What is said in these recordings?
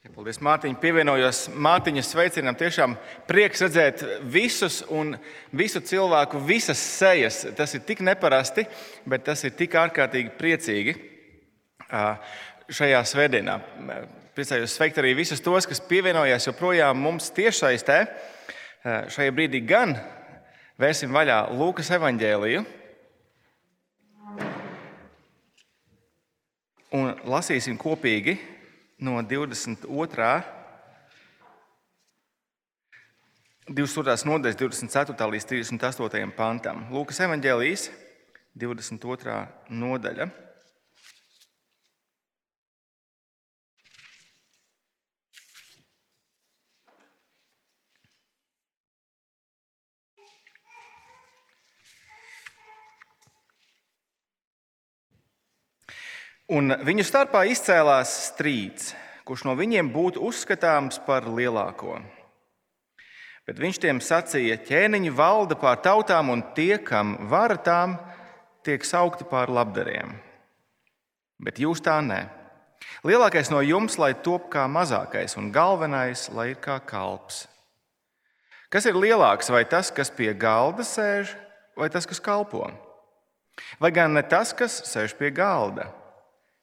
Ja, paldies, Mārtiņ. Pievienojos Mārtiņa sveicienam. Tiešām prieks redzēt visus un visu cilvēku, visas sejas. Tas ir tik neparasti, bet tas ir tik ārkārtīgi priecīgi šajā svētdienā. Priecājos sveikt arī visus tos, kas pievienojās joprojām mums tiešsaistē. Šajā brīdī gan vērsim vaļā Lūkas evaņģēliju un lasīsim kopīgi no 22. 22. nodaļas, 24. līdz 38. pantam. Lūkas evanģēlijas, 22. nodaļa. Un viņu starpā izcēlās strīds, kurš no viņiem būtu uzskatāms par lielāko. Bet viņš tiem sacīja, ķēniņi valda pār tautām, un tie, kam vara tām, tiek saukti par labdariem. Bet jūs tā nē. Lielākais no jums, lai top kā mazākais, un galvenais, lai ir kā kalps. Kas ir lielāks, vai tas, kas pie galda sēž, vai tas, kas kalpo? Vai gan ne tas, kas sēž pie galda?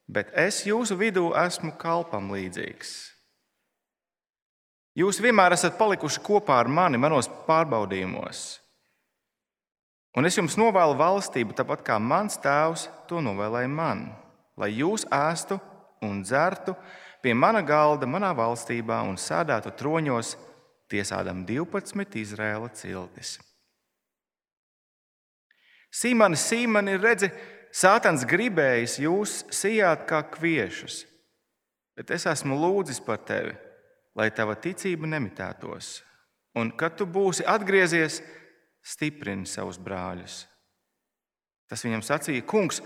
Bet es jūsu vidū esmu kalpam līdzīgs. Jūs vienmēr esat palikuši kopā ar mani manos pārbaudījumos. Un es jums novēlu valstību, tāpat kā mans tēvs to novēlēja man, lai jūs ēstu un dzertu pie mana galda, manā valstībā un sēdētu troņos, tiesādam 12 Izraēla ciltis. Sīmani, Sīmani, redzi, Sātans gribējis jūs sijāt kā kviešus, bet es esmu lūdzis par tevi, lai tava ticība nemitētos. Un, kad tu būsi atgriezies, stiprini savus brāļus. Tas viņam sacīja, Kungs,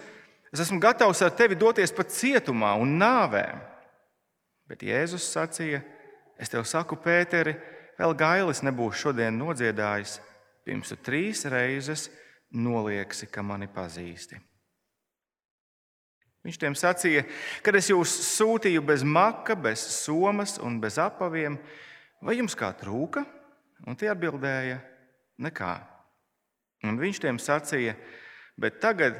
es esmu gatavs ar tevi doties pat cietumā un nāvē. Bet Jēzus sacīja, es tev saku, Pēteri, vēl gailis nebūs šodien nodziedājis, pirms tu trīs reizes nolieksi, ka mani pazīsti. Viņš tiem sacīja, kad es jūs sūtīju bez maka, bez somas un bez apaviem, vai jums kā trūka? Un tie atbildēja, nekā. Un viņš tiem sacīja, bet tagad,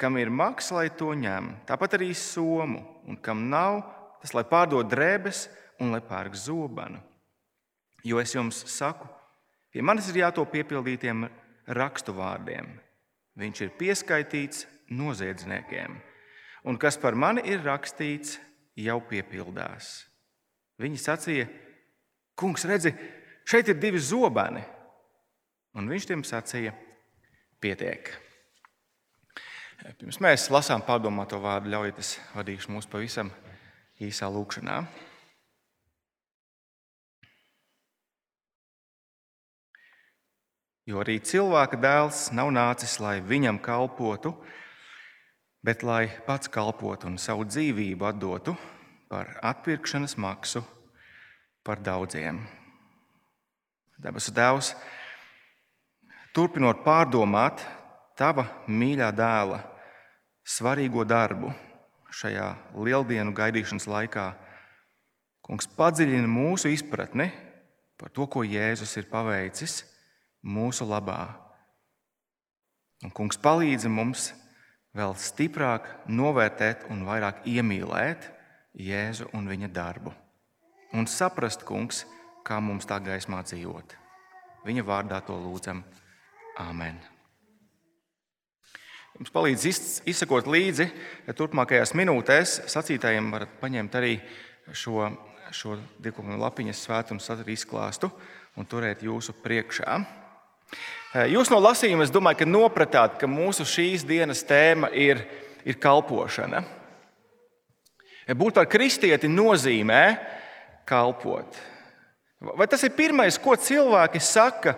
kam ir maks, lai to ņem, tāpat arī somu, un kam nav, tas lai pārdod drēbes un lai pērk zobenu. Jo es jums saku, pie manis ir jāto piepildītiem rakstu vārdiem. Viņš ir pieskaitīts noziedzniekiem un kas par mani ir rakstīts, jau piepildās. Viņi sacīja, Kungs, redzi, šeit ir divi zobeni. Un viņš tiem sacīja, pietiek. Pirms mēs lasām pārdomāto vārdu, ļaujiet, es vadīšu mūs pavisam īsā lūkšanā. Jo arī cilvēka dēls nav nācis, lai viņam kalpotu, bet lai pats kalpotu un savu dzīvību atdotu par atpirkšanas maksu par daudziem. Debesu Tēvs, turpinot pārdomāt Tava mīļā dēla svarīgo darbu šajā lieldienu gaidīšanas laikā, Kungs padziļina mūsu izpratni par to, ko Jēzus ir paveicis mūsu labā. Un Kungs palīdzi mums vēl stiprāk novērtēt un vairāk iemīlēt Jēzu un viņa darbu. Un saprast, kungs, kā mums tā gaismā dzīvot. Viņa vārdā to lūdzam. Āmen. Jums palīdz izsakot līdzi, turpmākajās minūtēs sacītājiem varat paņemt arī šo, šo diploma lapiņas svētums izklāstu un turēt jūsu priekšā. Eh, jūs no lasījuma, es domāju, ka nopratāt, ka mūsu šīs dienas tēma ir, ir kalpošana. Būt par kristieti nozīmē kalpot. Vai tas ir pirmais, ko cilvēki saka,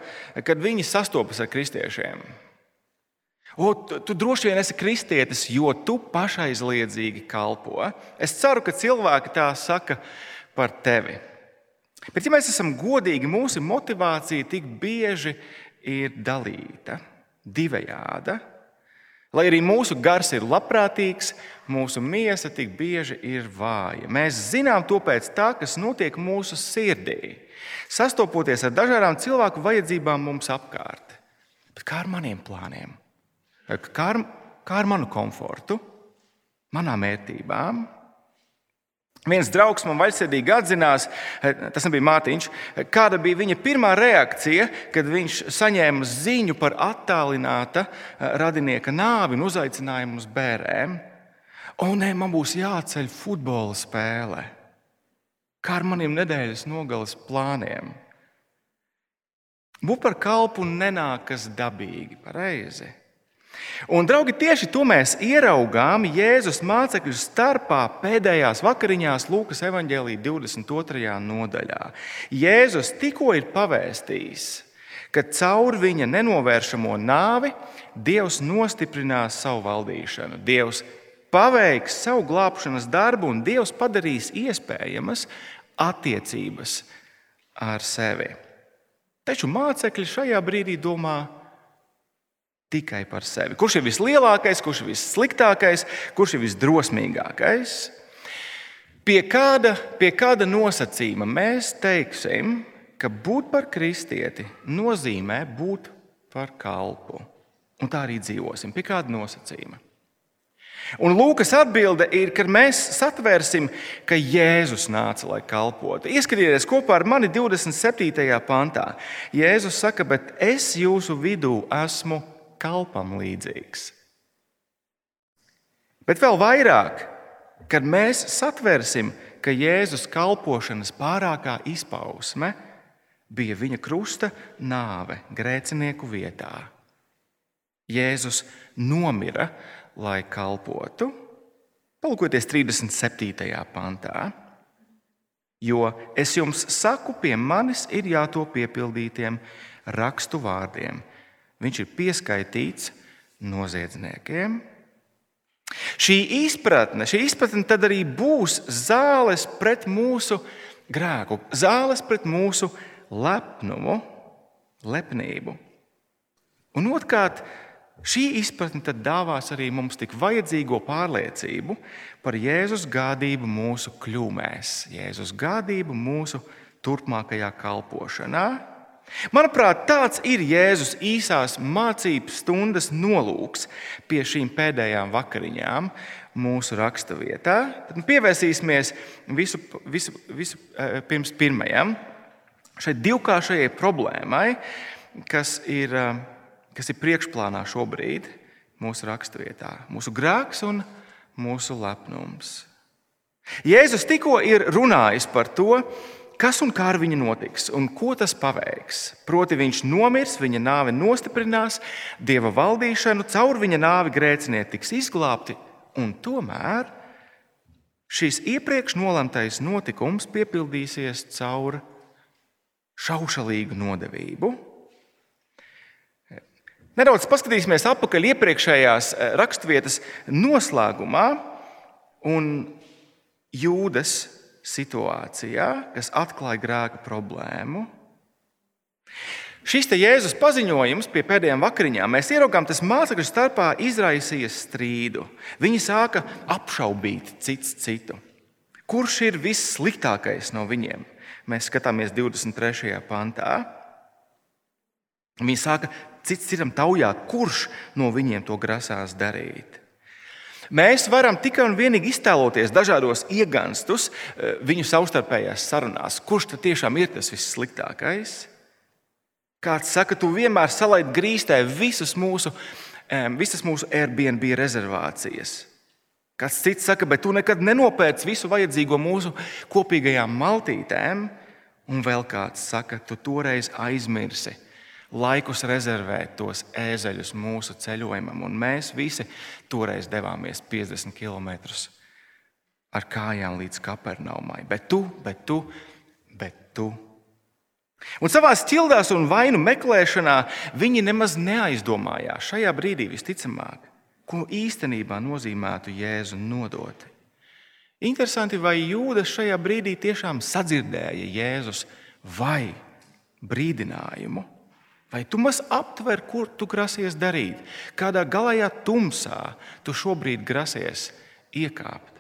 kad viņi sastopas ar kristiešiem? O, tu, tu droši vien esi kristietis, jo tu pašaizliedzīgi kalpo. Es ceru, ka cilvēki tā saka par tevi. Bet, ja mēs esam godīgi, mūsu motivācija tik bieži ir dalīta, divējāda. Lai arī mūsu gars ir labprātīgs, mūsu miesa tik bieži ir vāja. Mēs zinām to pēc tā, kas notiek mūsu sirdī, sastopoties ar dažādām cilvēku vajadzībām mums apkārt. Bet kā ar maniem plāniem? Kā ar, kā ar manu komfortu, manām vērtībām? Viens draugs man vaļsirdīgi atzinās, tas nebija mātiņš, kāda bija viņa pirmā reakcija, kad viņš saņēma ziņu par attālināta radinieka nāvi un uzaicinājumu uz bērēm. O, nē, man būs jāceļ futbola spēle. Kā ar maniem nedēļas nogalas plāniem? Būt par kalpu nenākas dabīgi, pareizi. Un, draugi, tieši to mēs ieraugām Jēzus mācekļu starpā pēdējās vakariņās Lūkas evanģēlīja 22. nodaļā. Jēzus tikko ir pavēstījis, ka caur viņa nenovēršamo nāvi Dievs nostiprinās savu valdīšanu. Dievs paveiks savu glābšanas darbu un Dievs padarīs iespējamas attiecības ar sevi. Taču mācekļi šajā brīdī domā, tikai par sevi. Kurš ir vislielākais, kurš ir vissliktākais, kurš ir visdrosmīgākais? Pie kāda, pie kāda nosacījuma mēs teiksim, ka būt par kristieti nozīmē būt par kalpu. Un tā arī dzīvosim. Pie kāda nosacījuma? Un Lūkas atbilde ir, ka mēs satvērsim, ka Jēzus nāca, lai kalpotu. Ieskatieties kopā ar mani 27. pantā. Jēzus saka, bet es jūsu vidū esmu kalpam līdzīgs. Bet vēl vairāk, kad mēs satversim, ka Jēzus kalpošanas pārākā izpausme bija viņa krusta nāve grēcinieku vietā. Jēzus nomira, lai kalpotu. Palūkieties 37. pantā. Jo es jums saku, pie manis ir jātop piepildītiem rakstu vārdiem. Viņš ir pieskaitīts noziedzniekiem. Šī izpratne, šī izpratne tad arī būs zāles pret mūsu grēku, zāles pret mūsu lepnumu, lepnību. Un otrkārt, šī izpratne tad dāvās arī mums tik vajadzīgo pārliecību par Jēzus gādību mūsu kļūmēs, Jēzus gādību mūsu turpmākajā kalpošanā. Manuprāt, tāds ir Jēzus īsās mācību stundas nolūks pie šīm pēdējām vakariņām mūsu raksturvietā. Tad pievērsīsimies visu, visu, visu eh, pirms pirmajam šai divkāršajai problēmai, kas ir, eh, kas ir priekšplānā šobrīd mūsu raksturvietā. Mūsu grēks un mūsu lepnums. Jēzus tikko ir runājis par to, kas un kā ar viņu notiks un ko tas paveiks. Proti, viņš nomirs, viņa nāve nostiprinās, dieva valdīšanu, caur viņa nāvi grēcinieki tiks izglābti, un tomēr šis iepriekš nolemtais notikums piepildīsies caur šaušalīgu nodevību. Nedaudz paskatīsimies atpakaļ iepriekšējās eh, raksturvietas noslēgumā, un Jūdas situācijā, kas atklāja grēka problēmu. Šis Jēzus paziņojums pie pēdējām vakariņām mēs ieraugām, tas mācekļu starpā izraisīja strīdu. Viņi sāka apšaubīt cits citu. Kurš ir vissliktākais no viņiem? Mēs skatāmies 23. pantā. Viņi sāka cits citam taujāt, kurš no viņiem to grasās darīt. Mēs varam tikai un vienīgi iztēloties dažādos ieganstus eh, viņu savstarpējās sarunās. Kurš tad tiešām ir tas vissliktākais? Kāds saka, tu vienmēr salaid grīstē visus mūsu, visas mūsu Airbnb rezervācijas. Kāds cits saka, bet tu nekad nenopērci visu vajadzīgo mūsu kopīgajām maltītēm. Un vēl kāds saka, tu toreiz aizmirsi laikus rezervēt tos ēzeļus mūsu ceļojumam. Un mēs visi toreiz devāmies 50 km ar kājām līdz Kapernaumai. Bet tu, bet tu, bet tu. Un savā ķildās un vainu meklēšanā viņi nemaz neaizdomājās šajā brīdī visticamāk, ko īstenībā nozīmētu Jēzu nodot. Interesanti, vai Jūdas šajā brīdī tiešām sadzirdēja Jēzus vai brīdinājumu? Vai tu maz aptver, kur tu grasies darīt, kādā galējā tumsā tu šobrīd grasies iekāpt?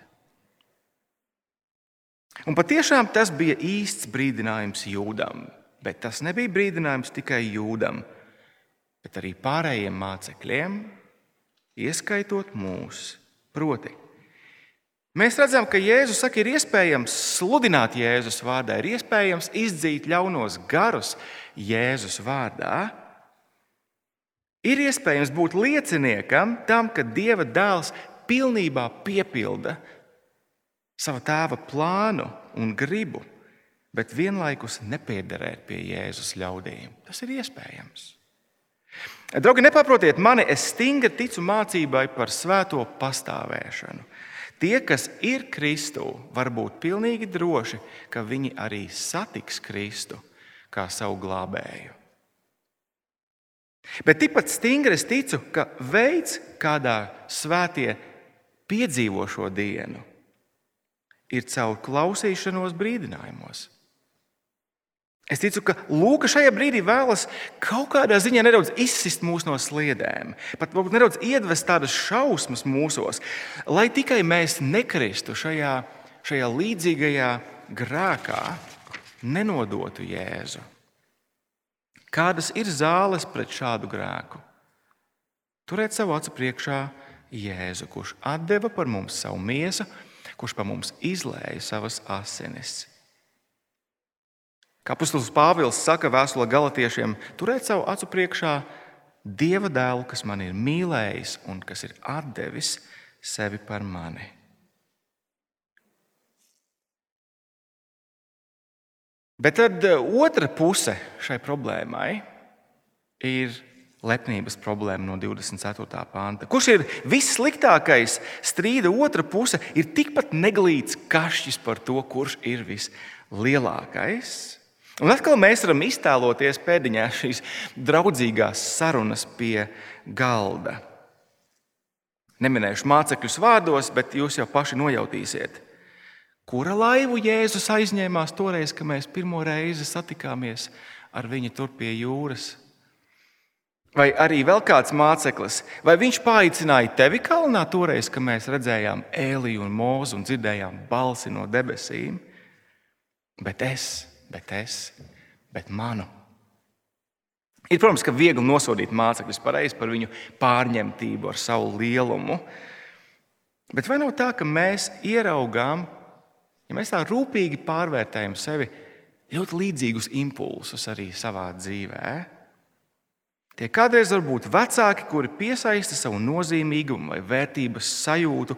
Un patiešām tas bija īsts brīdinājums jūdam, bet tas nebija brīdinājums tikai jūdam, bet arī pārējiem mācekļiem, ieskaitot mūs. Proti, mēs redzam, ka Jēzus saka, ir iespējams sludināt Jēzus vārdā, ir iespējams izdzīt ļaunos garus Jēzus vārdā. Ir iespējams būt lieciniekam tam, ka Dieva dēls pilnībā piepilda savu tēva plānu un gribu, bet vienlaikus nepiederēt pie Jēzus ļaudīm. Tas ir iespējams. Draugi, nepārprotiet mani, es stingri ticu mācībai par svēto pastāvēšanu. Tie, kas ir Kristū, var būt pilnīgi droši, ka viņi arī satiks Kristu kā savu glābēju. Bet tikpat stingri es ticu, ka veids, kādā svētie piedzīvo šo dienu, ir caur klausīšanos brīdinājumos. Es ticu, ka Lūka šajā brīdī vēlas kaut kādā ziņā nedaudz izsist mūs no sliedēm, pat nedaudz iedvest tādas šausmas mūsos, lai tikai mēs nekristu šajā, šajā līdzīgajā grēkā, nenodotu Jēzu. Kādas ir zāles pret šādu grēku? Turēt savu acu priekšā Jēzu, kurš deva par mums savu miesu, kurš par mums izlēja savas asinis. Kā Apostols Pāvils saka vēstulē galotiešiem, turēt savu acu priekšā Dieva dēlu, kas man ir mīlējis un kas ir devis sevi par mani. Bet tad eh, otra puse šai problēmai ir lepnības problēma no 24. panta. Kurš ir vissliktākais? Strīda otra puse ir tikpat neglīts kašķis par to, kurš ir vislielākais. Un atkal mēs varam iztēloties pēdiņā šīs draudzīgās sarunas pie galda. Neminēšu mācekļus vārdos, bet jūs jau paši nojautīsiet. Kura laivu Jēzus aizņēmās toreiz, kad mēs pirmo reizi satikāmies ar viņu tur pie jūras? Vai arī vēl kāds māceklis, vai viņš paaicināja tevi kalnā toreiz, kad mēs redzējām Ēliju un Mūzu un dzirdējām balsi no debesīm? Bet es bet es, bet manu. Ir, protams, ka viegli nosodīt mācekļus pareizi par viņu pārņemtību ar savu lielumu. Bet vai nav tā, ka mēs ieraugām, ja mēs tā rūpīgi pārvērtējam sevi, ļoti līdzīgus impulsus arī savā dzīvēm? Tie kādreiz var būt vecāki, kuri piesaista savu nozīmīgumu vai vērtības sajūtu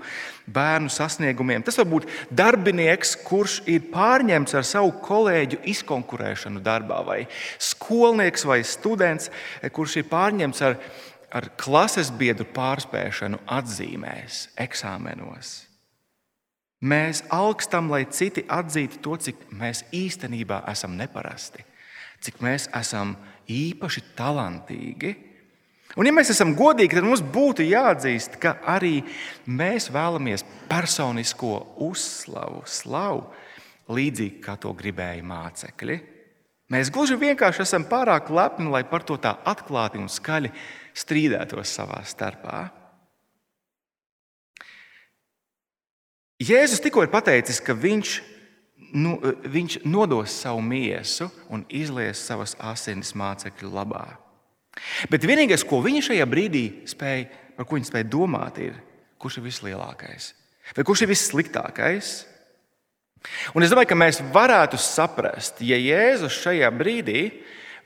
bērnu sasniegumiem. Tas var būt darbinieks, kurš ir pārņemts ar savu kolēģu izkonkurēšanu darbā, vai skolnieks vai students, kurš ir pārņemts ar, ar klases biedru pārspēšanu atzīmēs, eksāmenos. Mēs augstam, lai citi atzītu to, cik mēs īstenībā esam neparasti, cik mēs esam īpaši talantīgi. Un, ja mēs esam godīgi, tad mums būtu jāatzīst, ka arī mēs vēlamies personisko uzslavu, slavu, līdzīgi kā to gribēja mācekļi. Mēs gluži vienkārši esam pārāk lepni, lai par to tā atklāti un skaļi strīdētos savā starpā. Jēzus tikko ir pateicis, ka viņš nu, viņš nodos savu miesu un izlies savas asinis mācekļu labā. Bet vienīgais, ko viņi šajā brīdī spēja, par ko viņi spēja domāt, ir, kurš ir vislielākais vai kurš ir vissliktākais. Un es domāju, ka mēs varētu saprast, ja Jēzus šajā brīdī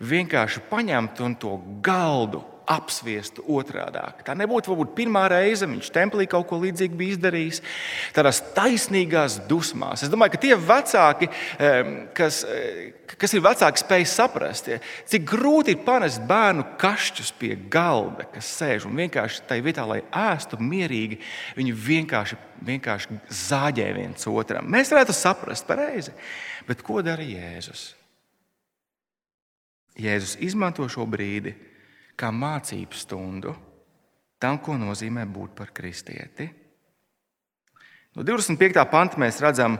vienkārši paņemtu un to galdu apspiestu otrādi. Tā nebūtu varbūt pirmā reize, viņš templī kaut ko līdzīgu bija izdarījis. Tādās taisnīgās dusmās. Es domāju, ka tie vecāki, kas, kas ir vecāki, spēj saprast, cik grūti ir panest bērnu kašķus pie galda, kas sēž un vienkārši tajā vietā, lai ēstu mierīgi, viņi vienkārši, vienkārši zāģē viens otram. Mēs varētu saprast pareizi, bet ko dara Jēzus? Jēzus izmanto šo brīdi, kā mācību stundu tam, ko nozīmē būt par kristieti. No 25. panta mēs redzam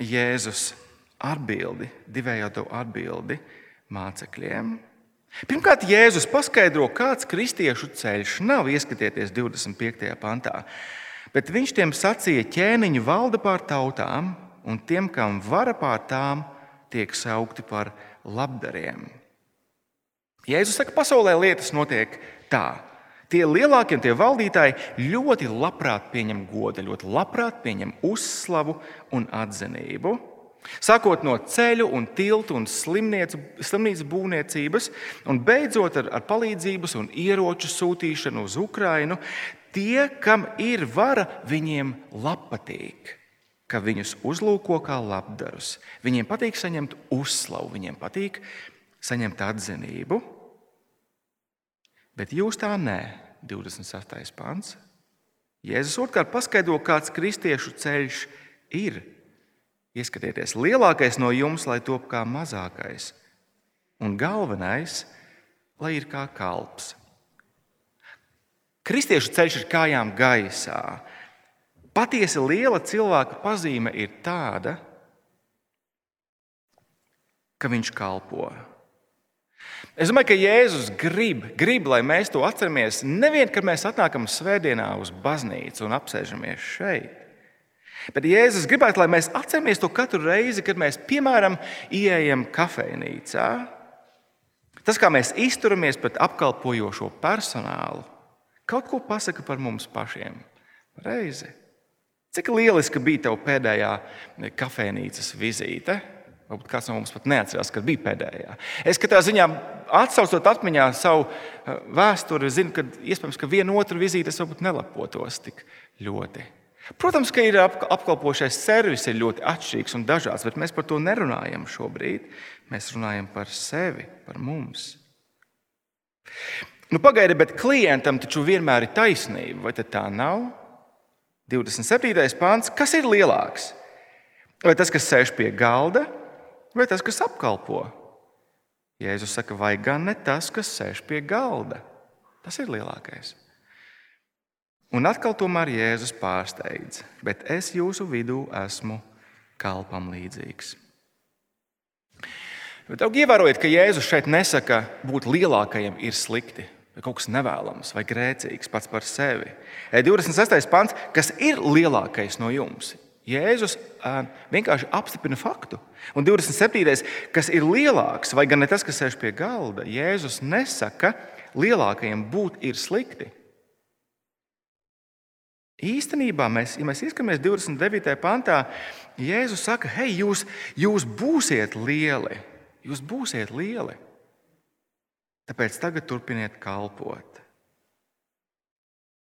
Jēzus atbildi, divējādo atbildi mācekļiem. Pirmkārt, Jēzus paskaidro, kāds kristiešu ceļš nav ieskatieties 25. pantā, bet viņš tiem sacīja, ķēniņi valda pār tautām, un tiem, kam vara pār tām, tiek saukti par labdariem. Jēzus saka, pasaulē lietas notiek tā. Tie lielākie un tie valdītāji ļoti labprāt pieņem godu, ļoti labprāt pieņem uzslavu un atzinību. Sākot no ceļu, un tiltu un slimnīcas būvniecības, un beidzot ar, ar palīdzības un ieroču sūtīšanu uz Ukrajinu, tie, kam ir vara, viņiem patīk, ka viņus uzlūko kā labdarus. Viņiem patīk saņemt uzslavu, viņiem patīk saņemt atzinību. Bet jūs tā nē, 28. pants. Jēzus otrkārt paskaidro, kāds kristiešu ceļš ir. Ieskatieties, lielākais no jums, lai top kā mazākais, un galvenais, lai ir kā kalps. Kristiešu ceļš ir kājām gaisā. Patiesi liela cilvēka pazīme ir tāda, ka viņš kalpo. Es domāju, ka Jēzus grib, grib, lai mēs to atceramies nevien, kad mēs atnākam svētdienā uz baznīcu un apsēžamies šeit. Bet Jēzus gribētu, lai mēs atceramies to katru reizi, kad mēs, piemēram, ienākam kafejnīcā. Tas, kā mēs izturamies pret apkalpojošo personālu, kaut ko pasaka par mums pašiem. Reizi. Cik lieliski bija tava pēdējā kafejnīcas vizīte? Varbūt kāds no mums pat neatcerās, kad bija pēdējā. Es katrā ziņā atsaucot atmiņā savu eh, vēsturi, zinu, ka iespējams, ka vienu otru vizīti es varbūt nelepotos tik ļoti. Protams, ka ir apkalpošais servis ir ļoti atšķirīgs un dažāds, bet mēs par to nerunājam šobrīd. Mēs runājam par sevi, par mums. Nu, Pagaidiet, bet klientam taču vienmēr ir taisnība, vai tā nav? 27. pāns, kas ir lielāks? Vai tas, kas sēž pie galda, vai tas, kas apkalpo? Jēzus saka, vai gan ne tas, kas sēž pie galda? Tas ir lielākais. Un atkal tomēr Jēzus pārsteidz, bet es jūsu vidū esmu kalpam līdzīgs. Bet ievērojiet, ka Jēzus šeit nesaka, ka būt lielākajam ir slikti, vai kaut kas nevēlams, vai grēcīgs pats par sevi. 26. pants, kas ir lielākais no jums, Jēzus uh, vienkārši apstiprina faktu. Un 27. kas ir lielāks, vai gan ne tas, kas sēž pie galda, Jēzus nesaka, ka lielākajiem būt ir slikti. Īstenībā, mēs, ja mēs ieskatāmies 29. pantā, Jēzus saka, hei, jūs, jūs būsiet lieli, jūs būsiet lieli. Tāpēc tagad turpiniet kalpot.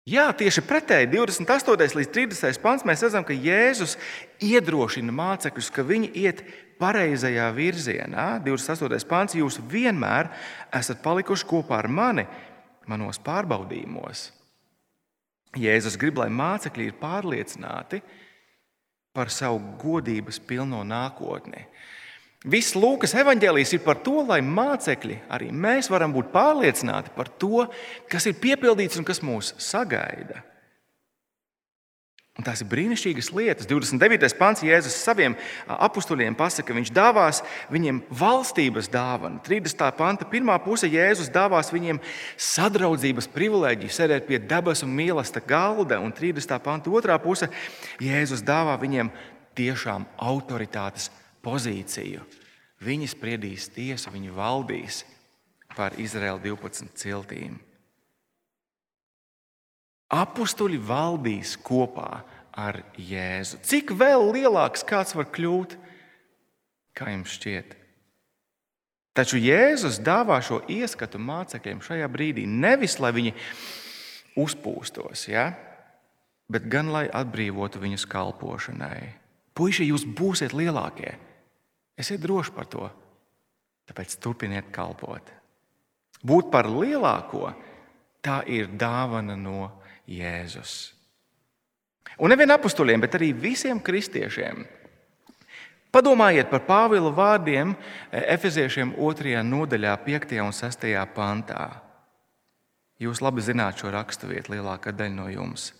Jā, tieši pretēji 28. līdz 30. pants mēs redzam, ka Jēzus iedrošina mācekļus, ka viņi iet pareizajā virzienā. 28. pants jūs vienmēr esat palikuši kopā ar mani manos pārbaudījumos. Jēzus grib, lai mācekļi ir pārliecināti par savu godības pilno nākotni. Viss Lūkas evanģēlijs ir par to, lai mācekļi, arī mēs varam būt pārliecināti par to, kas ir piepildīts un kas mūs sagaida. Un tās ir brīnišķīgas lietas. 29. pāns Jēzus saviem apstuļiem pasaka, ka viņš dāvās viņiem valstības dāvanu. 30. panta pirmā puse Jēzus dāvās viņiem sadraudzības privilēģiju, sēdēt pie debesu mīlestības galda, un 30. panta otrā puse Jēzus dāvā viņiem tiešām autoritātes pozīciju. Viņi spriedīs tiesu, viņi valdīs pār Izraēlu 12 ciltīm. Apostoli valdīs kopā ar Jēzu. Cik vēl lielāks kāds var kļūt, kā jums šķiet? Taču Jēzus dāvā šo ieskatu mācekļiem šajā brīdī nevis lai viņi uzpūstos, ja? bet gan lai atbrīvotu viņus kalpošanai. Puisši, jūs būsiet lielākie! Esiet droši par to. Tāpēc turpiniet kalpot. Būt par lielāko, tā ir dāvana no Jēzus. Un nevien apstuļiem, bet arī visiem kristiešiem. Padomājiet par Pāvila vārdiem Efeziešiem 2. nodaļā, 5. un 6. pantā. Jūs labi zināt šo raksturvietu, lielākā daļa no jums.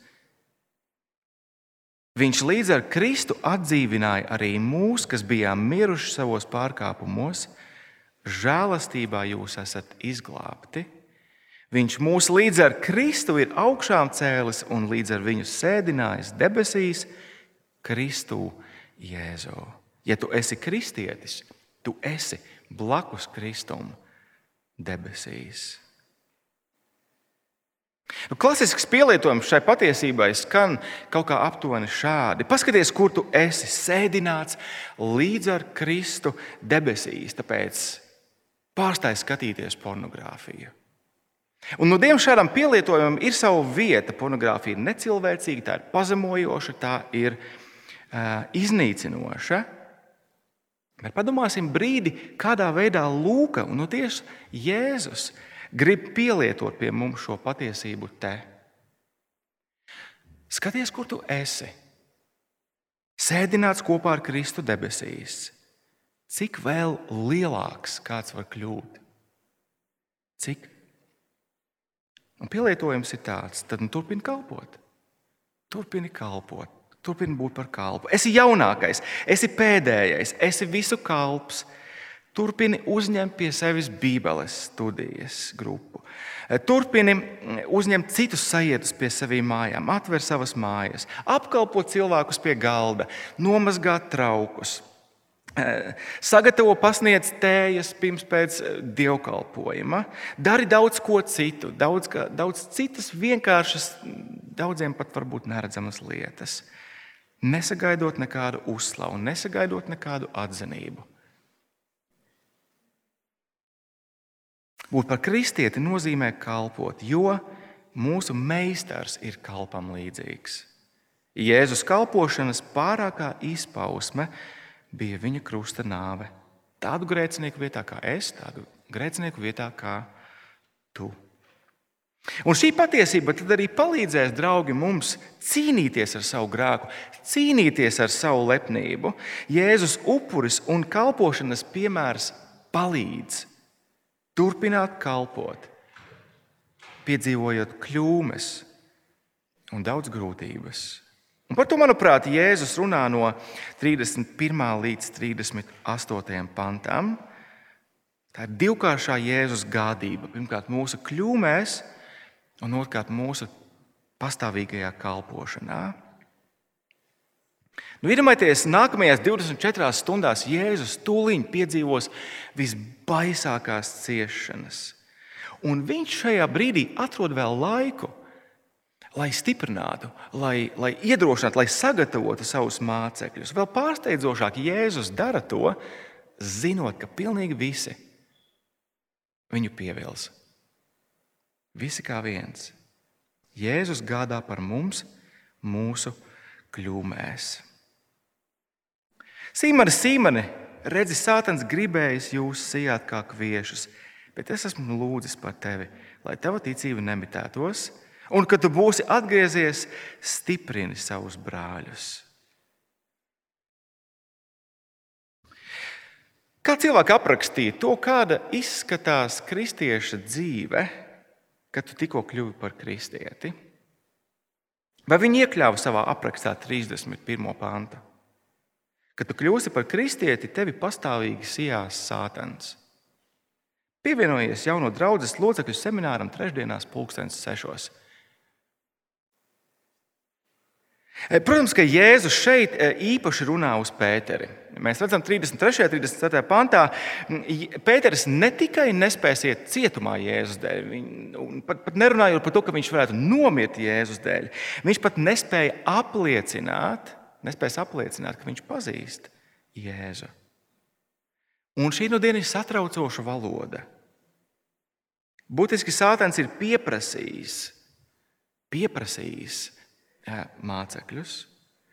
Viņš līdz ar Kristu atdzīvināja arī mūs, kas bijām miruši savos pārkāpumos, žēlastībā jūs esat izglābti. Viņš mūs līdz ar Kristu ir augšām cēlis un līdz ar viņu sēdinājis debesīs, Kristu Jēzu. Ja tu esi kristietis, tu esi blakus Kristum debesīs. Nu, klasisks pielietojums šai patiesībai skan kaut kā aptuveni šādi. Paskaties, kur tu esi sēdināts līdz ar Kristu debesīs. Tāpēc pārstāj skatīties pornogrāfiju. Un no nu, diemžēl šādam pielietojumam ir sava vieta. Pornogrāfija ir necilvēcīga, tā ir pazemojoša, tā ir uh, iznīcinoša. Bet padomāsim brīdi, kādā veidā Lūka un nu, tieši Jēzus grib pielietot pie mums šo patiesību te. Skaties, kur tu esi. Sēdināts kopā ar Kristu debesīs. Cik vēl lielāks kāds var kļūt? Cik? Un pielietojums ir tāds, tad nu, turpini kalpot. Turpini kalpot, turpini būt par kalpu. Esi jaunākais, esi pēdējais, esi visu kalps. Turpini uzņemt pie sevis Bībeles studijas grupu. Turpini uzņemt citus sajietus pie saviem mājām, atver savas mājas, apkalpot cilvēkus pie galda, nomazgāt traukus. Sagatavo pasniedz tējas pirms pēc dievkalpojuma. Dari daudz ko citu, daudz, daudz citas vienkāršas, daudziem pat varbūt neredzamas lietas. Nesagaidot nekādu uzslavu, nesagaidot nekādu atzinību. Būt par kristieti nozīmē kalpot, jo mūsu meistars ir kalpam līdzīgs. Jēzus kalpošanas pārākā izpausme bija viņa krusta nāve. Tādu grēcinieku vietā kā es, tādu grēcinieku vietā kā tu. Un šī patiesība arī palīdzēs, draugi, mums cīnīties ar savu grēku, cīnīties ar savu lepnību. Jēzus upuris un kalpošanas piemērs palīdz turpināt kalpot, piedzīvojot kļūmes un daudz grūtības. Un par to, manuprāt, Jēzus runā no 31. līdz 38. pantam. Tā ir divkāršā Jēzus gādība. Pirmkārt, mūsu kļūmēs, un otrkārt, mūsu pastāvīgajā kalpošanā. Nu, Iedomājieties, nākamajās 24 stundās Jēzus tūlīt piedzīvos visbaisākās ciešanas. Un viņš šajā brīdī atrod vēl laiku, lai stiprinātu, lai, lai iedrošinātu, lai sagatavotu savus mācekļus. Vēl pārsteidzošāk, Jēzus dara to, zinot, ka pilnīgi visi viņu pievils. Visi kā viens. Jēzus gādā par mums, mūsu kļūmēs. Sīmani, Sīmani, redzi, Sātans gribējis jūs sijāt kā kviešus, bet es esmu lūdzis par tevi, lai tava ticība nemitētos, un kad tu būsi atgriezies, stiprini savus brāļus. Kā cilvēki aprakstīja to, kāda izskatās kristieša dzīve, kad tu tikko kļuvi par kristieti? Vai viņi iekļāva savā aprakstā 31. pāntu? Kad tu kļūsi par kristieti, tevi pastāvīgi sijās sātans. Pievienojies jauno draugu locekļu semināram trešdienās, pulkstenes sešos. Protams, ka Jēzus šeit e, īpaši runā uz Pēteri. Mēs redzam, 33. un 34. pantā, Pēters ne tikai nespēs iet cietumā Jēzus dēļ, pat, pat nerunājot par to, ka viņš varētu nomirt Jēzus dēļ, viņš pat nespēja apliecināt, nespēs apliecināt, ka viņš pazīst Jēzu. Un šī no dienas ir satraucoša valoda. Būtiski Sātans ir pieprasījis, pieprasījis mācekļus.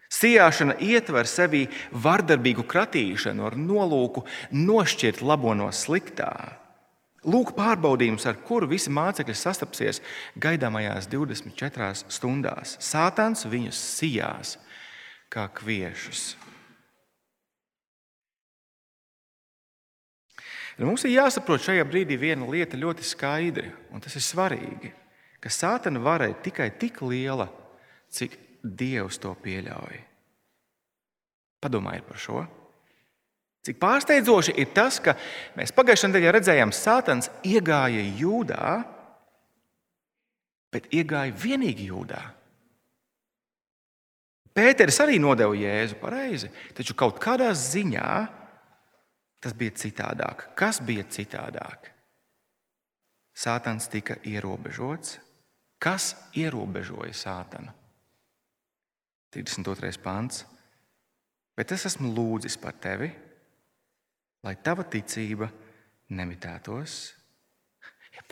Sijāšana ietver sevī vardarbīgu kratīšanu ar nolūku nošķirt labo no sliktā. Lūk, pārbaudījums, ar kuru visi mācekļi sastapsies gaidāmajās 24 stundās. Sātans viņus sijās, kā kviešus. Mums ir jāsaprot šajā brīdī viena lieta ļoti skaidri, un tas ir svarīgi, ka sātana vara ir tikai tik liela, cik Dievs to pieļauj. Padomājiet par šo. Cik pārsteidzoši ir tas, ka mēs pagājušajā nedēļā redzējām, ka Sātans iegāja jūdā, bet iegāja vienīgi jūdā. Pēters arī nodeva Jēzu pareizi, taču kaut kādā ziņā tas bija citādāk. Kas bija citādāk? Sātans tika ierobežots. Kas ierobežoja Sātanu? 32. pāns. Bet es esmu lūdzis par tevi, lai tava ticība nemitētos.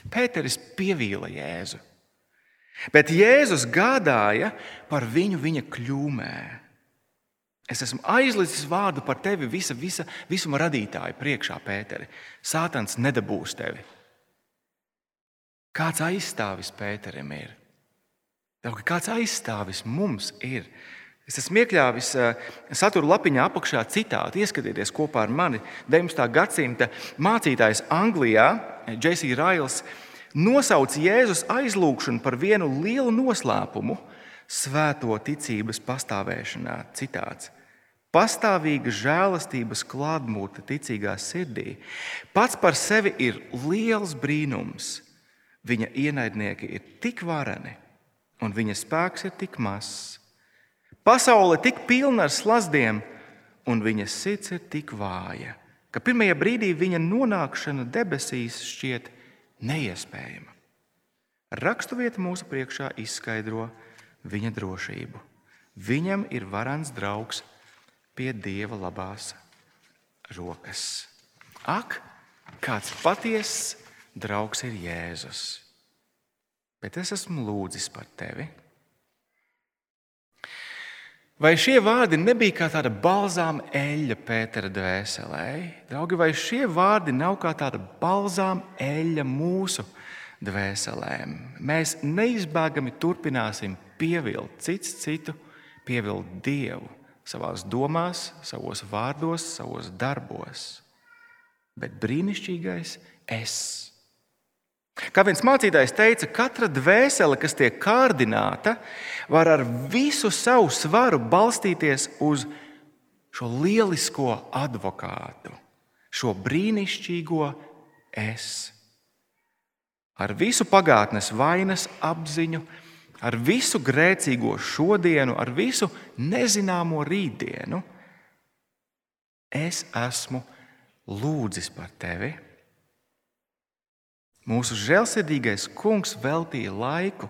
Pēteris pievīla Jēzu. Bet Jēzus gādāja par viņu viņa kļūmē. Es esmu aizlicis vārdu par tevi visa, visa, visuma radītāja priekšā, Pēteri. Sātans nedabūs tevi. Kāds aizstāvis Pēterim ir? Kāds aizstāvis mums ir? Es esmu iekļāvis eh, satura lapiņā apakšā citātu. Ieskatieties kopā ar mani 19. gadsimta mācītājs Anglijā, J.C. Rails nosauca Jēzus aizlūgšanu par vienu lielu noslēpumu svēto ticības pastāvēšanā. Citāts. Pastāvīga žēlastības klātbūtne ticīgā sirdī pats par sevi ir liels brīnums. Viņa ienaidnieki ir tik vareni, un viņa spēks ir tik mazs. Pasaule tik pilna ar slazdiem, un viņa sirds ir tik vāja, ka pirmajā brīdī viņa nonākšana debesīs šķiet neiespējama. Raksturvieta mūsu priekšā izskaidro viņa drošību. Viņam ir varants draugs pie dieva labās rokas. Ak, kāds patiess draugs ir Jēzus! Bet es esmu lūdzis par tevi. Vai šie vārdi nebija kā tāda balzāma eļļa Pētera dvēselē? Draugi, vai šie vārdi nav kā tāda balzāma eļļa mūsu dvēselēm? Mēs neizbēgami turpināsim pievilkt cits citu, pievilkt Dievu savās domās, savos vārdos, savos darbos. Bet brīnišķīgais es. Kā viens mācītājs teica, katra dvēsele, kas tiek kārdināta, var ar visu savu svaru balstīties uz šo lielisko advokātu, šo brīnišķīgo es. Ar visu pagātnes vainas apziņu, ar visu grēcīgo šodienu, ar visu nezināmo rītdienu, es esmu lūdzis par tevi Mūsu žēlsirdīgais kungs veltīja laiku,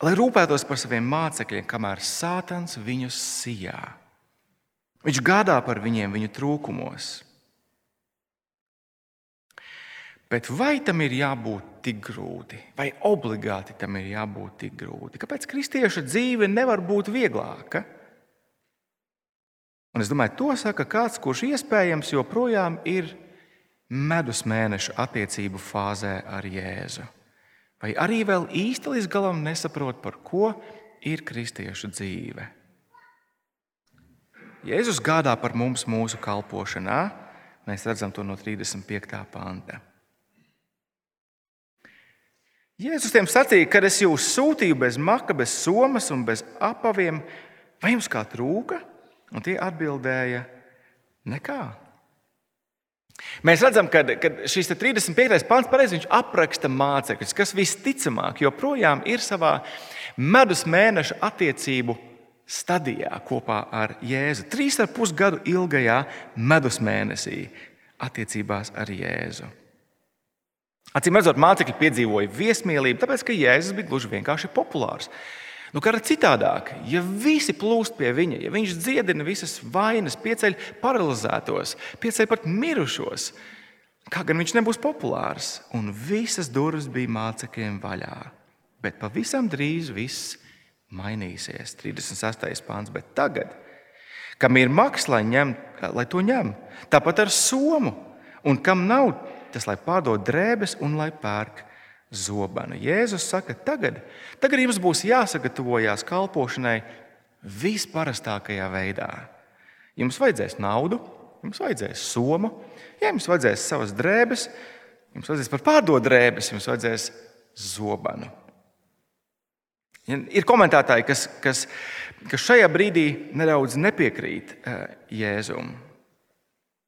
lai rūpētos par saviem mācekļiem, kamēr Sātans viņus sijā. Viņš gādā par viņiem viņu trūkumos. Bet vai tam ir jābūt tik grūti, vai obligāti tam ir jābūt tik grūti? Kāpēc kristieša dzīve nevar būt vieglāka? Un es domāju, to saka kāds, kurš iespējams joprojām ir medus mēneša attiecību fāzē ar Jēzu. Vai arī vēl īsti līdz galam nesaprot, par ko ir kristiešu dzīve. Jēzus gādā par mums mūsu kalpošanā. Mēs redzam to no 35. panta. Jēzus tiem sacīja, kad es jūs sūtīju bez maka, bez somas un bez apaviem, vai jums kā trūka? Un tie atbildēja, nekā. Mēs redzam, ka, ka šis 35. pāns pareizi apraksta mācekļus, kas visticamāk joprojām ir savā medus mēneša attiecību stadijā kopā ar Jēzu. Trīs ar pus gadu ilgajā medus mēnesī attiecībās ar Jēzu. Acīm redzot, mācekļi piedzīvoja viesmīlību, tāpēc ka Jēzus bija gluži vienkārši populārs. Nu, kā citādāk, ja visi plūst pie viņa, ja viņš dziedina visas vainas, pieceļ paralizētos, pieceļ pat mirušos, kā gan viņš nebūs populārs? Un visas durvis bija mācekļiem vaļā. Bet pavisam drīz viss mainīsies. 36. pāns. Bet tagad, kam ir maks, lai, ņem, lai to ņem, tāpat ar somu, un kam nav, tas lai pārdod drēbes un lai pērk zobenu. Jēzus saka, tagad, tagad jums būs jāsagatavojas kalpošanai visparastākajā veidā. Jums vajadzēs naudu, jums vajadzēs somu, ja jums vajadzēs savas drēbes, jums vajadzēs par pārdot drēbes, jums vajadzēs zobenu. Ir komentētāji, kas, kas, kas šajā brīdī nedaudz nepiekrīt eh, Jēzumam.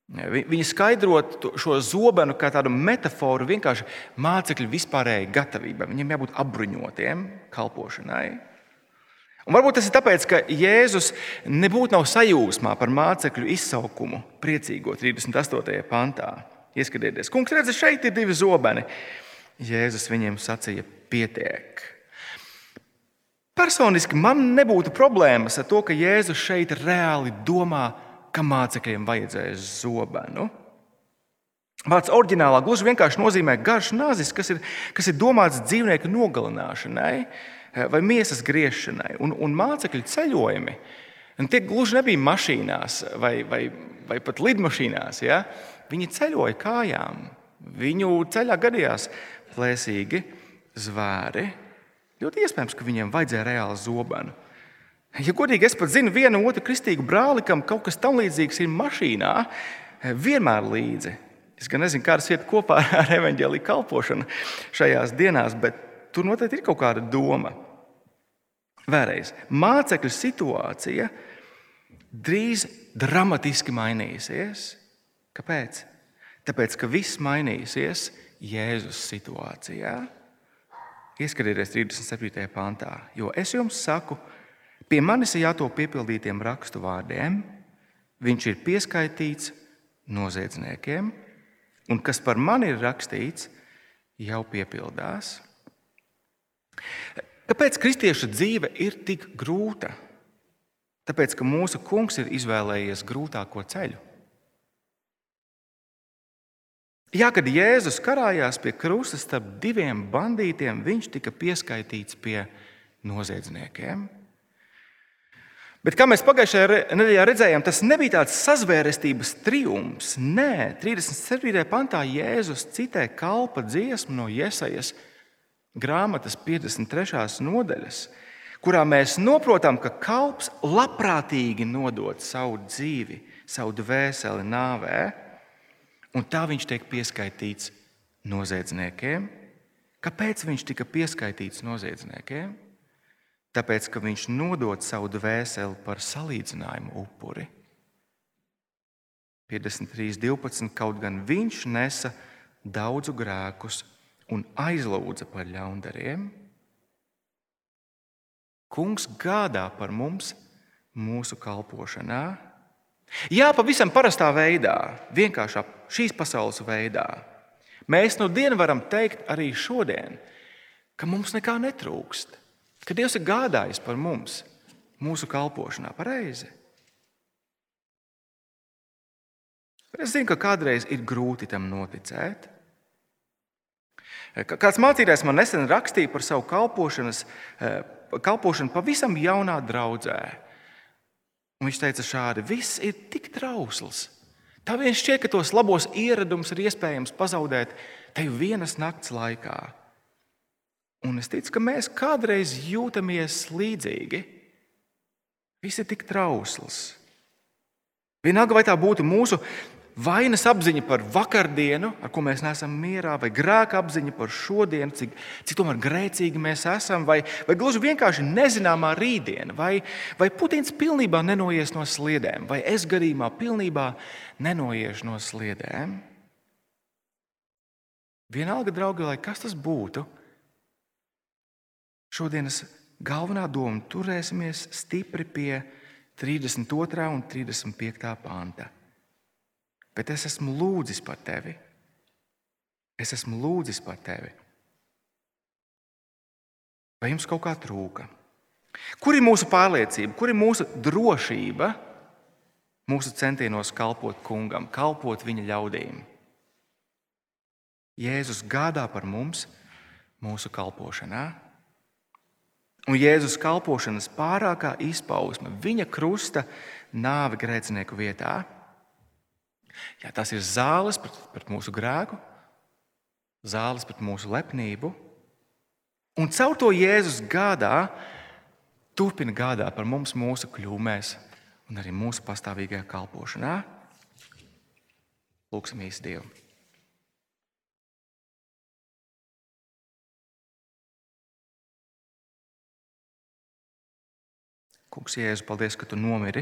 Viņi skaidrot šo zobenu kā tādu metaforu vienkārši mācekļu vispārējai gatavībai. Viņiem jābūt apbruņotiem kalpošanai. Un varbūt tas ir tāpēc, ka Jēzus nebūtu nav sajūsmā par mācekļu izsaukumu, priecīgo 38. pantā. Ieskatieties, kungs, redziet, šeit ir divi zobeni. Jēzus viņiem sacīja, pietiek. Personiski man nebūtu problēmas ar to, ka Jēzus šeit reāli domā ka mācekļiem vajadzēja zobenu. Vārds oriģinālā gluži vienkārši nozīmē garš nazis, kas ir, kas ir domāts dzīvnieku nogalināšanai eh, vai miesas griešanai. Un, un mācekļu ceļojumi tie gluži nebija mašīnās vai, vai, vai pat lidmašīnās. Ja? Viņi ceļoja kājām. Viņu ceļā gadījās plēsīgi zvēri. Ļoti iespējams, ka viņiem vajadzēja reāli zobenu. Ja godīgi, es pat zinu vienu otru kristīgu brāli, kam kaut kas tamlīdzīgs ir mašīnā, vienmēr līdzi. Es gan nezinu, kādas iet kopā ar evaņģēlīju kalpošanu šajās dienās, bet tur noteikti ir kaut kāda doma. Vēlreiz, mācekļu situācija drīz dramatiski mainīsies. Kāpēc? Tāpēc, ka viss mainīsies Jēzus situācijā. Ieskatieties 37. pantā, jo es jums saku, ka Pie manis ir jātop piepildītiem rakstu vārdiem. Viņš ir pieskaitīts noziedzniekiem, un kas par mani ir rakstīts, jau piepildās. Kāpēc kristieša dzīve ir tik grūta? Tāpēc, ka mūsu kungs ir izvēlējies grūtāko ceļu. Jā, kad Jēzus karājās pie krusta starp diviem bandītiem, viņš tika pieskaitīts pie noziedzniekiem. Bet kā mēs pagājušajā nedēļā redzējām, tas nebija tāds sazvērestības triumfs. Nē, 37. pantā Jēzus citē kalpa dziesmu no Iesaijas grāmatas 53. nodaļas, kurā mēs saprotam, ka kalps labprātīgi nodod savu dzīvi, savu dvēseli nāvē, un tā viņš tiek pieskaitīts noziedzniekiem. Kāpēc viņš tika pieskaitīts noziedzniekiem? Tāpēc ka viņš nodod savu dvēseli par salīdzinājumu upuri. 53.12. Kaut gan viņš nesa daudzu grēkus un aizlūdza par ļaundariem, Kungs gādā par mums mūsu kalpošanā. Jā, pavisam parastā veidā, vienkāršā šīs pasaules veidā. Mēs no dienas varam teikt arī šodien, ka mums nekā netrūkst ka Dievs ir gādājis par mums, mūsu kalpošanā pareizi. Es zinu, ka kādreiz ir grūti tam noticēt. Kāds mācītājs man nesen rakstīja par savu eh, kalpošanu pavisam jaunā draudzē. Un viņš teica, šādi viss ir tik trausls. Tā vien šķiet, ka tos labos ieradumus ir iespējams pazaudēt te vienas nakts laikā. Un es ticu, ka mēs kādreiz jūtamies līdzīgi. Viss ir tik trausls. Vienalga, vai tā būtu mūsu vainas apziņa par vakardienu, ar ko mēs neesam mierā, vai grēka apziņa par šodienu, cik, cik tomēr grēcīgi mēs esam, vai, vai gluži vienkārši nezināmā rītdiena, vai, vai Putins pilnībā nenoies no sliedēm, vai es gadījumā pilnībā nenoiešu no sliedēm. Vienalga, draugi, lai kas tas būtu, Šodienas galvenā doma - turēsimies stipri pie 32. un 35. panta. Bet es esmu lūdzis par tevi. Es esmu lūdzis par tevi. Vai jums kaut kā trūka? Kur ir mūsu pārliecība, kur ir mūsu drošība mūsu centienos kalpot kungam, kalpot viņa ļaudīm? Jēzus gādā par mums mūsu kalpošanā. Un Jēzus kalpošanas pārākā izpausme, viņa krusta nāve grēcinieku vietā. Jā, tas ir zāles pret, pret mūsu grēku, zāles pret mūsu lepnību. Un caur to Jēzus gādā, turpina gādāt par mums mūsu kļūmēs un arī mūsu pastāvīgajā kalpošanā. Lūksim īsti Dievu! Kungs, Jēzu, paldies, ka tu nomiri,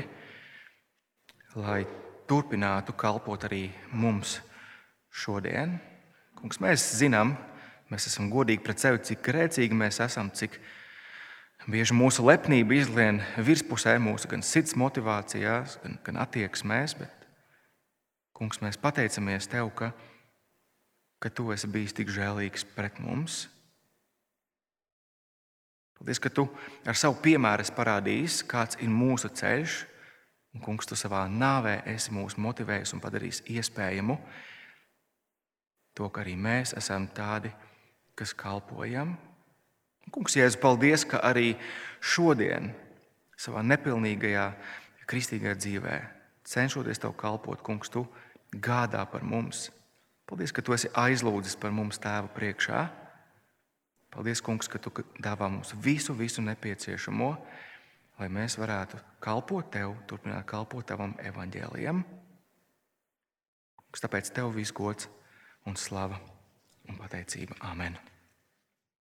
lai turpinātu kalpot arī mums šodien. Kungs, mēs zinām, mēs esam godīgi pret sevi, cik grēcīgi mēs esam, cik bieži mūsu lepnība izlien virspusē mūsu gan sirds motivācijās, gan, gan attieksmēs. Bet, kungs, mēs pateicamies Tev, ka, ka Tu esi bijis tik žēlīgs pret mums. Paldies, ka Tu ar savu piemēru esi parādījis, kāds ir mūsu ceļš. Un, kungs, Tu savā nāvē esi mūs motivējis un padarījis iespējamu to, ka arī mēs esam tādi, kas kalpojam. Kungs, Jēzus, paldies, ka arī šodien, savā nepilnīgajā, kristīgajā dzīvē, cenšoties Tev kalpot, Kungs, Tu gādā par mums. Paldies, ka Tu esi aizlūdzis par mums Tēva priekšā. Paldies, Kungs, ka Tu dāvā mums visu, visu nepieciešamo, lai mēs varētu kalpot Tev, turpināt kalpot Tavam evaņģēlijam. Tāpēc Tev viss gods un slava un pateicība. Amen!